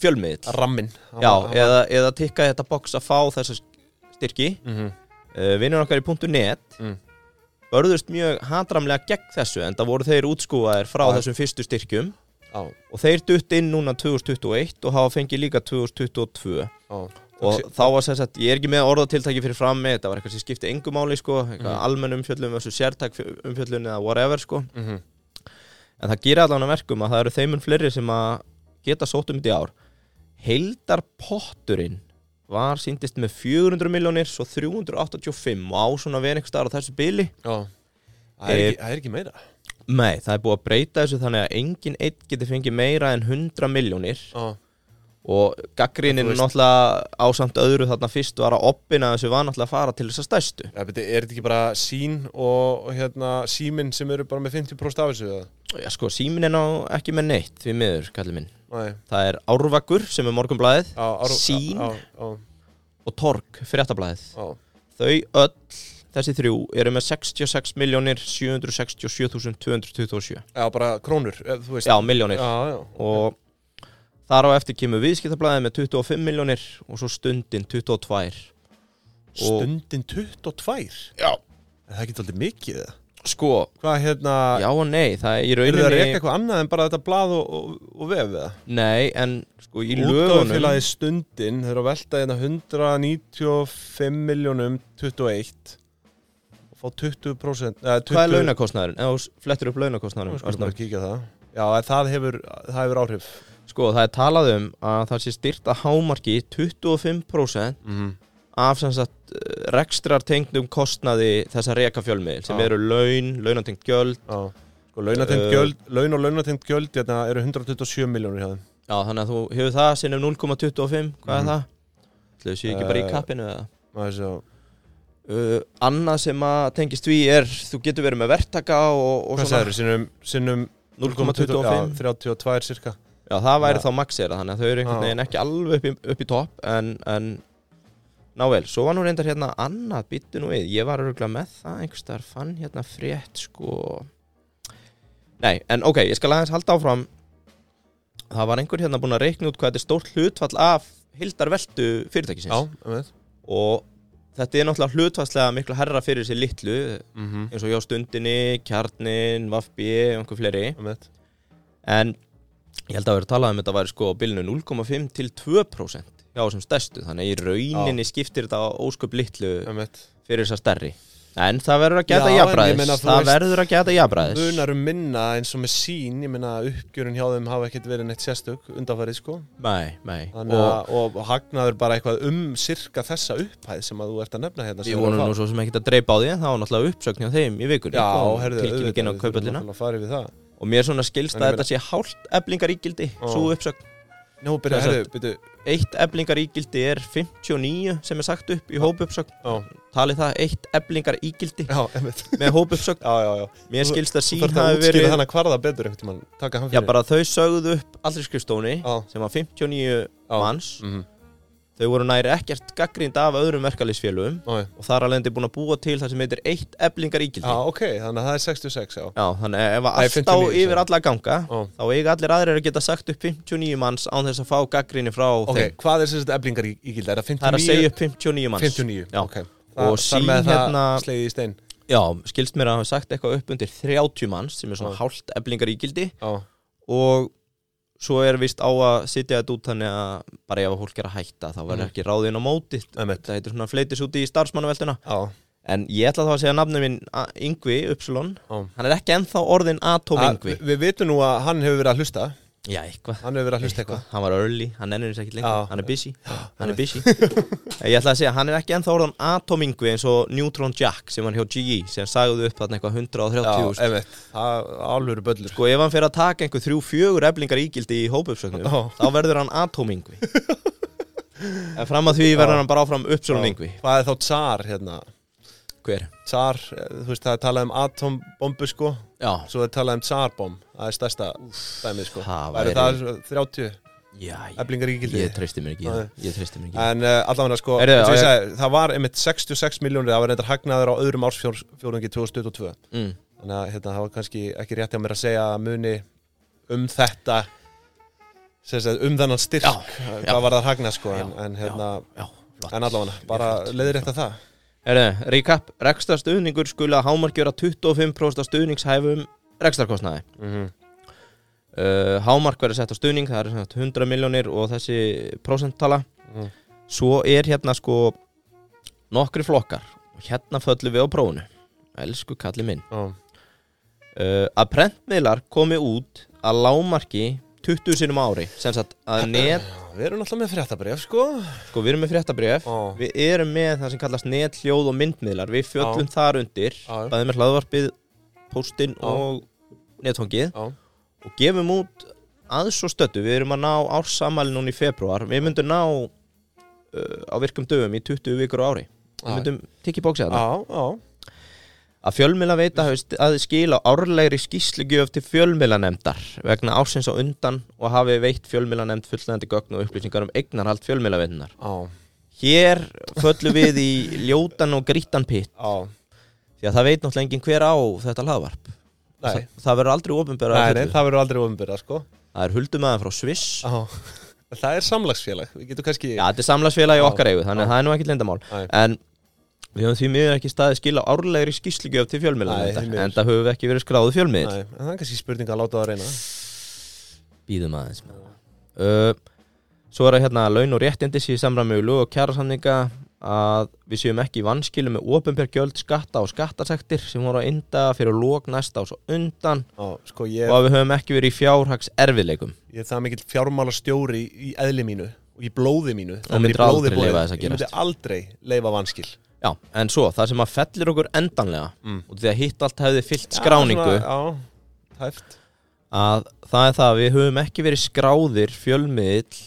fjölmiðl rammin já, eða, eða tikka þetta box að fá þessa styrki. Mm -hmm. uh, vinnur okkar í .net Mm. börðust mjög hatramlega gegn þessu en það voru þeir útskúaðir frá Já. þessum fyrstu styrkjum. Já, og þeir dutt inn núna 2021 og hafa fengið líka 2022 já og þá var þess að ég er ekki með orðatiltæki fyrir fram með þetta var eitthvað sem skipti engu máli sko eitthvað Mhm. almenn umfjöllun versus sértæk umfjöllun eða whatever sko. Mm -hmm. en það gerir allan að verkum að það eru þeimun fleiri sem að geta sótt um þetta í ár. Heildar potturinn var síndist með 400 miljónir svo 385 og á svona að vera einhver staðar á þessu bili. Já. Það er, Eh, ekki, það er ekki meira. Nei, það er búið að breyta þessu þannig að engin einn getur fengið meira en 100 miljónir Já, og gaggrínin náttúrulega ásamt öðru þarna fyrst var að oppina þessu var náttúrulega að fara til þess að stæstu ja, beti, er þetta ekki bara sín og, hérna símin sem eru bara með 50% af þessu? Já sko, símin er ná ekki með neitt því miður, kallið minn. Nei, Það er Árvakur sem er morgunblæðið á, á, á, á, og Torg, fréttablæðið Þau öll, þessi þrjú, eru með 66 miljónir 767.227 Já, bara krónur, þú veist. Já, miljónir Já, já. Og þar á eftir kemur viðskiptablaðið með 25 miljónir og svo stundin 22 og Stundin 22 Já. Er það ekki alltaf mikið eða? sko, Hvað hérna já og nei það er í Eru það að reyka rauninni eitthvað annað en bara þetta blað og, og, og vef eða? nei, en sko í lögunum Útgáfufélagi stundin Þeir eru að velta hérna 195 miljónum 21 fá 20% eða 20, Hvað er launakostnaðurinn? Ef þú flettir upp kíkja á það Já, en það hefur, það hefur áhrif Sko, það er talað um að það sé styrt að hámarki 25% mm -hmm. af sem sagt eh, rekstrartengdum kostnaði þessa reka fjölmiðil sem Já. eru laun, launatengt gjöld Já, sko, launatengt Uh, gjöld Laun og launatengt gjöld hérna, eru 127 miljónir hjá þeim Já, þannig að þú hefur það sinnum 0,25 Hvað Mhm. er það? Þú séu ekki bara í Eh, kappinu eða? Maður sjá Uh, annað sem að tengist því er þú getur verið með verktaka og, og Hvað sagður, sinnum, sinnum 0,25 já, 32 cirka Já, það væri Já. þá maxera þannig að þau eru einhvern veginn ekki alveg upp í, upp í topp en, en ná vel, svo var nú reyndar hérna annað byttu nú við, ég var örgulega með það einhvers þar fann hérna frétt sko. Nei, en ok, ég skal aðeins halda áfram. Það var einhver hérna búinn að reikna út hvað þetta er stórt hlutfall af hildarveltu fyrirtækisins. Já, um og þetta er náttúrulega hlutfallslega miklu herra fyrir sér litlu mm -hmm. eins og hjá stundinni, kjarnin, vafbi og einhver fleiri. Um en ég held að vera talað um þetta væri sko á bilinu 0,5 til 2% hjá þessum stærstu. Þannig að í rauninni skiptir þetta ósköp litlu fyrir þessar stærri. En það verður að geta Já, ég jafnbræðis það verður að geta jafnbræðis Munar um minna eins og með sín. Ég meina uppgjörun hjá þeim hafa ekkert verið neitt sérstök undanfarið sko. Nei, nei. Þannig og að, og hagnaður bara eitthvað um sirka þessa upphæð sem að þú ert að nefna hérna sem við er að vonum fá. nú svo sem ekki að dreipa á því það var náttúrulega uppsögn hjá þeim í vikunni Já, kom herðu, tilkynningin á auðvitað, að og mér svona skilst að þetta sé hálft eblingarígildi Ó. svo uppsögn. Nú, byrja, herðu, byrju. eitt eblingarígildi er 59 sem er sagt upp í hópuppsögn. Já, talið það eitt einmitt. Með já mér skilst að sín að hafi verið þannig hvarða betur einhvern hann já bara þau sögðu upp allri skrifstóni sem var 59 Já. manns. Mhm, þau voru næri ekkert gaggrind af öðrum verkalýsfélugum já, og þar alveg búin að búa til það sem heitir eitt eblingarígildi já, ok, þannig að það er 66, já. Já, þannig að ef að allt á 59, yfir alla að ganga Já. þá eiga allir aðrir að geta sagt upp 59 manns án þess að fá gaggrinni frá Ok, þeim. hvað er sem sagt eblingar í, í gilda? Er það 59? Það er að segja upp 59 manns. 59, Já. ok. Og Það- sín þar með það hérna- slegið í stein. Já, skilst mér að hafa sagt eitthvað upp undir 30 manns sem er svona hálft eblingarígildi Já, og svo er vist á að sitja þetta út þannig að bara ef að fólk er að hætta þá verður Mhm. ekki ráðinn á móti. Þetta heitir svona fleitis út í starfsmannaveltuna Já, en ég ætla þá að segja nafnum minn Yngvi Upsilon já. Hann er ekki ennþá orðin Atom Yngvi. við vitum nú að hann hefur verið að hlusta Já, eitthvað. Hann hefur verið að hlusta eitthvað. Hann var early, hann ennur þess ekki lengur. Já. hann er busy, hann er busy. Ég ætla að segja, hann er ekki ennþá orðan Atom Yngvi eins og Neutron Jack sem hann hjá GE sem sagði upp þarna eitthvað 130 Já, úrst. einmitt. Það er alvöru böllur sko. Ef hann fer að taka einhver þrjú fjögur eblingar ígildi í hópupsögnum Já. þá verður hann Atom Yngvi en fram að því verður hann bara áfram. Yngvi Hvað er þá tsar hérna? Hver? Tsar, eh, þú veist það er talað um atombombu sko Já, Svo er talað um tsarbom Það er stærsta dæmið sko það Væri það 30 Já, ég, ég treysti mér ekki það. Ég treysti mér ekki. En uh, allavega sko, á ég- segi, það var einmitt 66 miljónir, það var reyndar hagnaður á öðrum ársfjórungi 2022 mm. Þannig að hérna, það var kannski ekki rétt hjá mér að segja að muni um þetta sagt, um þennan styrk Já, hvað já. var það hagnað sko en, Já, en, hérna, Já, flott en allavega, bara leiðir rétt að það Herre, recap, rekstarstuðningur skuli að hámarkjöra 25% af stuðningshæfum rekstarkostnaði mm -hmm. uh, Hámark verður sett á stuðning, það er sem sagt 100 miljónir og þessi prósenttala Mhm. Svo er hérna sko nokkri flokkar. Og hérna föllum við á prófunu Elsku kalli minn. Já, uh, Að prentmiðlar komi út að lámarki 20 sinum á ári sem sagt að net, Við erum alltaf með fréttabref sko. Sko við erum með fréttabrif Já, Við erum með það sem kallast net, hljóð og myndmiðlar. Við fjöllum þar undir Já. Bæðið með hlaðvarpið, póstinn Já. og netfangið já, Og gefum út aðs og stöttu Við erum að ná ársamali núna í februar Við myndum ná uh, á virkum dögum í 20 vikur á ári. Við myndum tikki bóksi að já, já, Að fjölmiðla veita hafi að skila árlegri skýslugjöf til fjölmiðlanemdar vegna ársins á undan og hafi veitt fjölmiðlanemd fullnægandi gögn og upplýsingar um eignarhald fjölmiðlaveitunar já, Hér föllum við í ljótan og grítan pitt já. því að það veit náttúrulega enginn hver á þetta hlaðvarp. Nei, það, það verður aldrei nei, það verður aldrei ofinbyrða sko. Það er huldumæðan frá Sviss. Já, það er samlagsfélag. Við getum kannski já, þetta er samlagsfélagi Já, okkar eigu þannig að það er nú ekkit lindamál en við höfum því miður ekki staðið skila árlegri skýslugjöf til miður. en það höfum við ekki verið skráðu fjölmiðl Nei, en það er kannski spurning að láta það reyna. Býðum aðeins. Uh, svo er það hérna laun og réttindi sér samræmi við lög og kjærasamninga að við séum ekki í vanskilu með ofinbjörgjöld skatta og skattasektir sem voru að ynda fyrir lók næsta og svo undan. Já, sko ég, og að við höfum ekki verið í fjárhags erfiðleikum ég er það mikill fjármála stjóri í eðli mínu og í blóði mínu Að Já, en svo, það sem að fellir okkur endanlega Mm. og því að hitt allt hefði fyllt skráningu Já, svona, já tæft að það er það að við höfum ekki verið skráðir fjölmiðl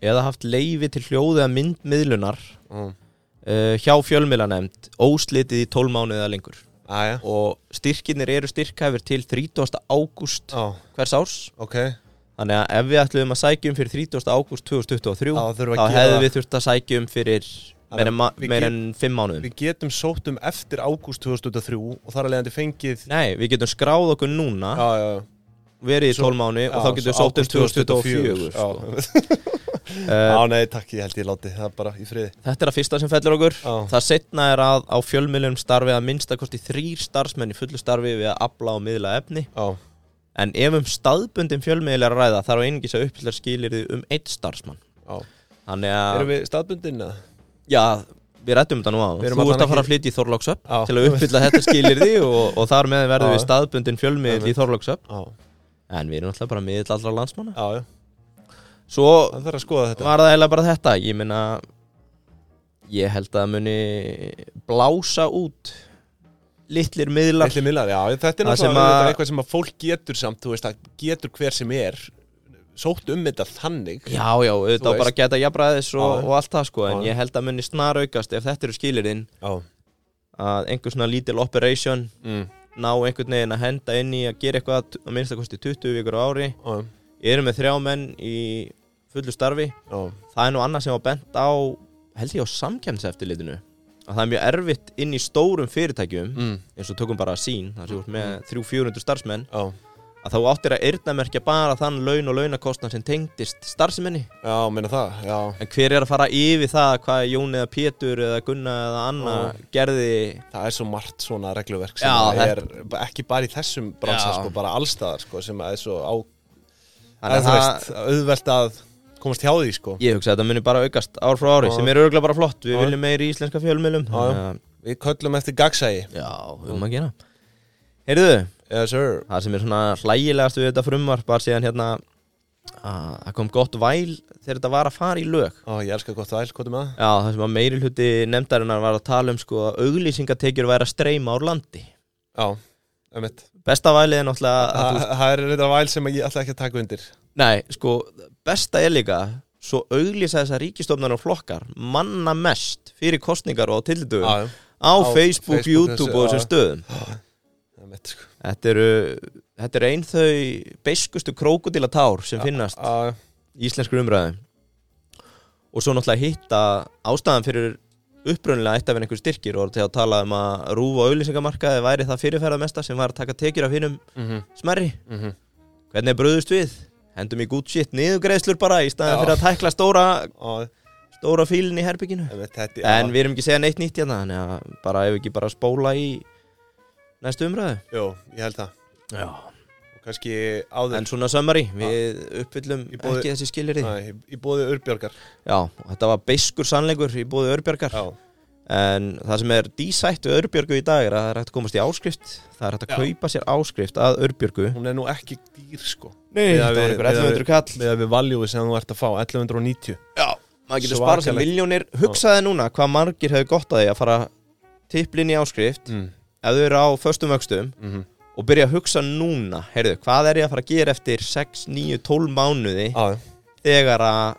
eða haft leifi til hljóði að myndmiðlunar Já, uh, hjá fjölmiðlanemnd óslitið í 12 mánuðið eða lengur Æja, og styrkinir eru styrkhæfur til 30. ágúst já, hvers árs ok þannig að ef við ætlum að sækja um fyrir 30. ágúst 2023 Já, þurfum þá að gera hefðum við þurft að sækja um fyrir meir en, 5 mánuðum. Við getum sótt um eftir ágúst 2003 og þar að leiðandi fengið Nei, við getum skráð okkur núna Já, já, verið í Svo- 12 mánu og þá getum við um ágúst 2024 sko. Já, uh, Já, nei, takk, ég held ég láti það bara í friði. Þetta er að fyrsta sem fellur okkur. Já. Það setna er að á fjölmiðlum starfi að minnstakosti þrýr starfsmenn í fullu starfi við að afla og miðla efni. Já, en ef um staðbundin fjölmiðl er að ræða þarf einingis að uppfylla skilirði um eitt starfsmann. Já. Þannig að, Erum við staðbundin eða? Já, við rættum þetta nú á Þú ert að fara að flytja í Þorlóksöp Já. til að uppfylla þetta skilirði og, og þar með verðum við staðbundin fjölmiðl í Þorlóksöp Já, en við erum alltaf bara miðl allra já Svo Það var það eiginlega bara þetta. Ég meina ég held að það muni blása út litlir miðlar. Ætli miðlar, já, þetta er Það náttúrulega að- að... eitthvað sem að fólk getur samt, þú veist, að getur hver sem er sótt um þetta þannig. Já já, auðvitað veist. bara geta jafnræðis og, og allt það sko en Já. ég held að muni snar aukast ef þetta eru skilirinn að einhver svona lítil operation mm. ná einhvern veginn að henda inn í að gera eitthvað að minnst að kosti 20 vikur á ári. Já, eru með þrjá menn í fullu starfi. Já, það er nú annað sem var bent á held ég á samkjæmseftilitinu að það er mjög erfitt inn í stórum fyrirtækjum mm. eins og tökum bara sín sem þú ert með 300-400 starfsmenn. Já, að þá áttir að eyrnamerkja bara þann laun og launakostnað sem tengdist starfseminni. Já, meina það, já. En hver er að fara yfir það hvað Jón eða Pétur eða Gunna eða Anna Já. gerði? Það er svo margt svona regluverk sem Já, að þetta- er ekki bara í þessum bransa, sko, bara allstaðar, sko, sem er svo á, Þannig að það, veist, auðvelt að komast hjá því, sko. ég hugsa að þetta muni bara aukast ár frá ári Já. sem er örgulega bara flott, við viljum meiri íslenska að- Við köllum eftir gagsægi. já, við höfum að gera Heyrðu, Yes, það sem er svona hlægilegast við þetta frumvarp var síðan hérna að það kom gott væl þegar þetta var að fara í lög Ó, ég elska gott væl, hvað er það? Já, það sem að meiri hluti nefndarinnar var að tala um sko að auglýsingatekjur væri að streyma úr landi Já, um mitt. Besta vælið er náttúrulega að þú Það er þetta væl sem ég ætla ekki að taka undir. Nei, sko, besta er líka svo auglýsa þessar ríkistofnar og flokkar manna mest fyrir kostningar og já, á, á Facebook, Facebook, YouTube þessu, og þessum stöðum um mitt, sko. Þetta eru, þetta eru ein þau beiskustu krókudílatár sem finnast í íslenskur umræðum og svo náttúrulega hitta ástæðan fyrir upprunnilega eitt af einhver styrkir og til að tala um að rúfa auglýsingamarkaði væri það fyrirferðar mesta sem var að taka tekjur af hinnum mhm, smerri mhm. hvernig er bröðust við? Hendum í good shit niðurgreiðslur bara í staðan Já. fyrir að tækla stóra, Já, stóra fílinn í herbygginu En við erum ekki að segja neitt nýtt hérna bara ef ekki bara spóla í næstu umræðu Jú, ég held það. Já. Og kannski áður, En svona sömmari, við uppfyllum Í boði- ekki þessi skilirði Æ, í, í bóði Urbjörgar. Já, þetta var beiskur sannleikur í bóði Örbjörgar Já, En það sem er dísætt við Örbjörgu í dag er að það er hægt að komast í áskrift Það er hægt að kaupa sér áskrift að Örbjörgu hún er nú ekki dýr, sko. Nei, þetta var miðað 1100 kall við valjúi sem þú ert að fá, 1190. Já, maður getur sparað Svakalegt. miljónir Hugsaði núna hvað margir hefur gott að því að fara tipplinn í áskrift Mm. Ef þau eru á föstum vöxtum Mm og byrja að hugsa núna heyrðu, hvað er ég að fara að gera eftir 6, 9, 12 mánuði Já, þegar að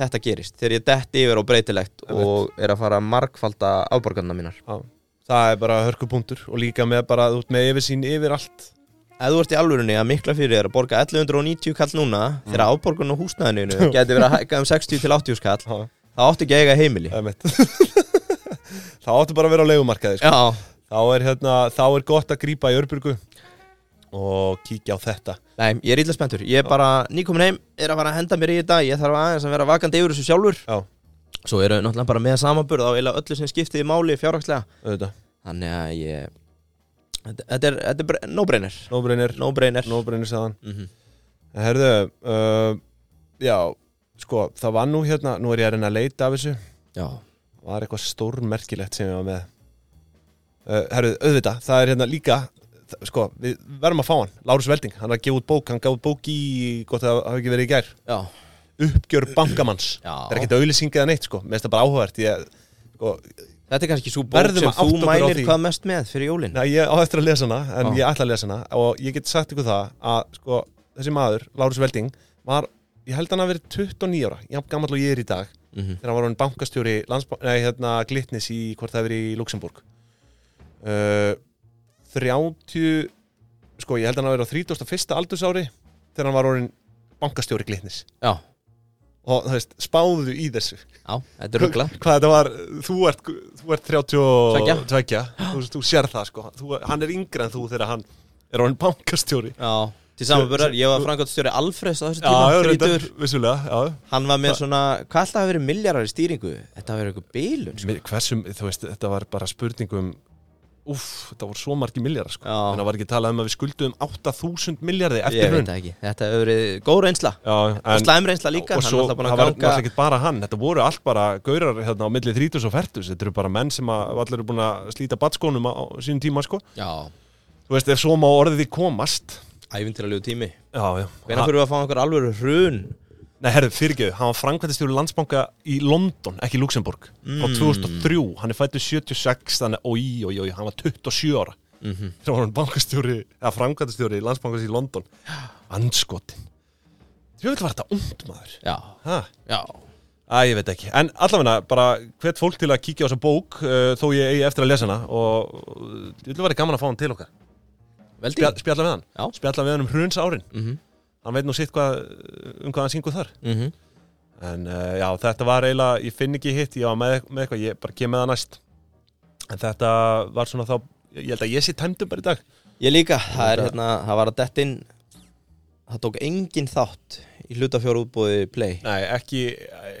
þetta gerist? Þegar ég detti yfir og breytilegt Einmitt. og er að fara að margfalda afborgarna mínar. Já. Það er bara hörkupunktur og líka með bara, þú ert með yfirsýn yfir allt. ef þú ert í alvörunni að mikla fyrir þér að borga 1190 kall núna þegar afborgarna á húsnæðinu geti verið að hækka um 60 til 80 kall Já, þá áttu ekki að eiga heimili. Það er áttu bara að vera á leigumarkaði, sko. Já, Þá er, hérna, þá er gott að grípa í Urbjörgu og kíkja á þetta. nei, ég er illa spenntur. Ég er bara nýkomin heim, er að fara að henda mér í þetta. Ég þarf aðeins að vera vakandi yfir þessu sjálfur. Já, Svo eru náttúrulega bara með samanburð á eiginlega öllu sem skiptið í máli fjárhagslega. Þannig að ég Þetta, þetta er, þetta er no-brainer. No-brainer, No-brainer. No-brainer sagðan. Mhm. Herðu, uh, já, sko, það var nú hérna, nú er ég að reyna að leita af þessu. Já, var eitthvað stórmerkilegt sem ég var með herru, auðvitað, það er hérna líka sko, við verðum að fá hann Lárus Velding, hann er að gefa út bók, hann gaf út bók í gott að það hafi ekki verið í gær Já, uppgjör bankamanns Já. það er ekkert auðlýsing eða neitt sko, mér finnst það bara áhugavert ég, sko, þetta er kannski svo bók sem þú mælir hvað mest með fyrir jólin Nei, ég á eftir að lesa hana, en Já. ég ætla að lesa hana og ég get sagt ykkur það að sko, þessi maður, Lárus Velding var, ég held hann að verið 29 ára jafn gammal og ég er í dag Mhm. þegar hann var hann bankastjóri nei, hérna, Glitnis í hvort það er í Luxemburg uh, 30 sko, ég held hann að vera á 31. aldursári þegar hann var orðin bankastjóri Glitnis Já, og þú veist, spáðu í þessu já, þetta er ruggla hvað þetta var, þú ert, þú ert 32 Tveggja. þú, þú sér það sko þú, hann er yngre en þú þegar hann er orðin bankastjóri Já, til samanbörðar, ég var framkvæmstjóri Alfreds á þessu tíma. Hann var með svona, hvað alltaf að vera milljarar í stýringu? Þetta verið eitthvað bílun sko. Hversum, þú veist, þetta var bara spurningum Úff, þetta voru svo margi miljardar sko. En það var ekki talað um að við skuldum 8000 miljardi Ég eftir veit hrun. það ekki, þetta hefur verið góð reynsla. Já, Og en, slæm reynsla líka, og svo, það að var náttúrulega ekki bara hann. Þetta voru allt bara gaurar hérna á milli 30 og 40 þetta eru bara menn sem að allir eru búin að slíta batskónum á, á sínum tíma sko. Já, þú veist, ef svo má orðið því komast. Æfintiralegu tími. Já, já. Hvernig fyrir við að fá einhver alvöru hrun? Nei, herðu, fyrirgeðu, hann var framkvæmtistjóri landsbanka í London, ekki Luxemburg Mm. 2003, hann er fættu 76 þannig, oi, oi, oi, hann var 27 ára. Mm þegar var hann bankastjóri, eða framkvæmtistjóri landsbankas í London. Andskotin Þú veit var þetta und maður. Já, ha? já. Æ, ég veit ekki, en allavega bara hvert fólk til að kíkja á þessa bók uh, þó ég eigi eftir að lesa hana og uh, vil vera gaman að fá hann til okkar. Veldi. Spjall, Spjalla við hann, Já. spjalla við hann um hruns árin mm -hmm. Hann veit nú sitt hvað, um hvað hann syngur þar Mm En uh, já, þetta var eiginlega, ég finn ekki hitt, ég var með, með eitthvað, ég bara kem með það næst. En þetta var svona þá, ég held að ég sé tæmdum bara í dag. Ég líka, það er hérna, það var að dettin Það tók engin þátt í hlutafjóru útbúði play Nei, ekki,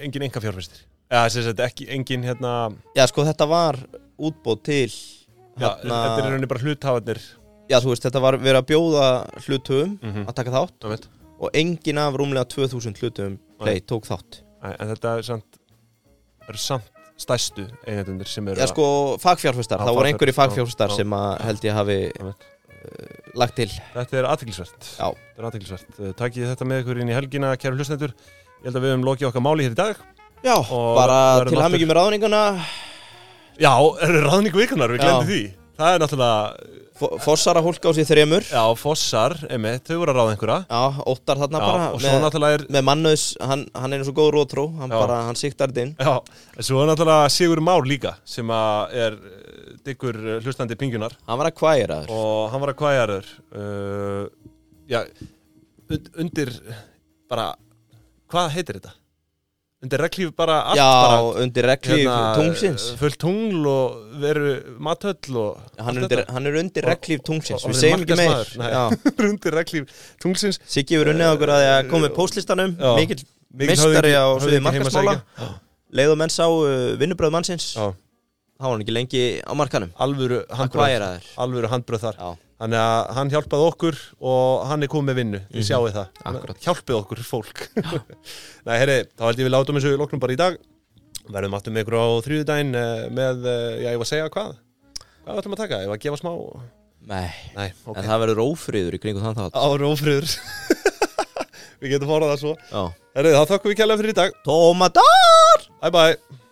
engin enga fjárfæstir. Já, þess að þetta ekki, engin hérna, Já, sko, þetta var útbúð til já, þetta er rauninni bara hluthafarnir. Já, þú veist, þetta var verið að bjóða hluthöfum Mm að taka þátt -hmm. Og engin af rúmlega 2000 hluthöfum play tók þátt. En þetta er samt, eru samt stæstu eigendunir sem eru Já, sko, fagfjárfestar, Já, það voru einhverju fagfjárfestar. já, sem að held ég hafi að... lagt til. Þetta er aðtiklisvert. Þetta er aðtiklisvert. Takk þetta með ykkur inn í helgina, kæru hlustendur. Ég held að við höfum lokið okkar máli hér í dag. Já, Og bara til hamingi með ráðninguna. Já, er ráðningu vikunar, við glemdi því. Það er náttúrulega Fo- Fossara hólka á sér þremur. Já, Fossar, einmitt, þau voru að ráða einhverja. Já, óttar þarna Já, bara og svo með, náttúrulega er með mannöðs, hann, hann er eins og góð rótró hann Já. bara, hann siktar þetta inn. Já, svo er náttúrulega Sigur Már líka sem að er eh, diggur eh, hlustandi pingjunar Hann var að kværa og hann var að kvæjarður uh, Já, und, undir bara, hvað heitir þetta? Undir reglíf bara allt Já, bara undir reglíf tungsins Fullt tungl og veru matöll og hann er, undir, hann er undir Og- reglíf tungsins og- og Við segjum ekki meir. Nei. Undir reglíf tungsins Siggi hefur unnið okkur að því að koma með póstlistanum. Já. Mikill höfðingi- á höfðingi sviði markasmála heimasækja. Leið og menn sá uh, vinnubröð mannsins. Þá var hann ekki lengi á markanum alvöru handbröð þar Þannig að hann hjálpaði okkur og hann er komið með vinnu, þið Mhm. sjáu það. Akkúrat. Hjálpið okkur fólk. Nei, herri, þá held ég við látum þessu loknum bara í dag. Verðum aftur með ykkur á þriðudaginn eh, með, eh, já, ég var að segja hvað? Hvað ætlum að taka? Ég var að gefa smá nei. Nei, ok. En það verður ófriður í kringum þann þátt. Ára ófriður. Við getum fórað það svo. Já. Herri, þá þakkum við kjærlega fyrir í dag. Tómatar Bye bye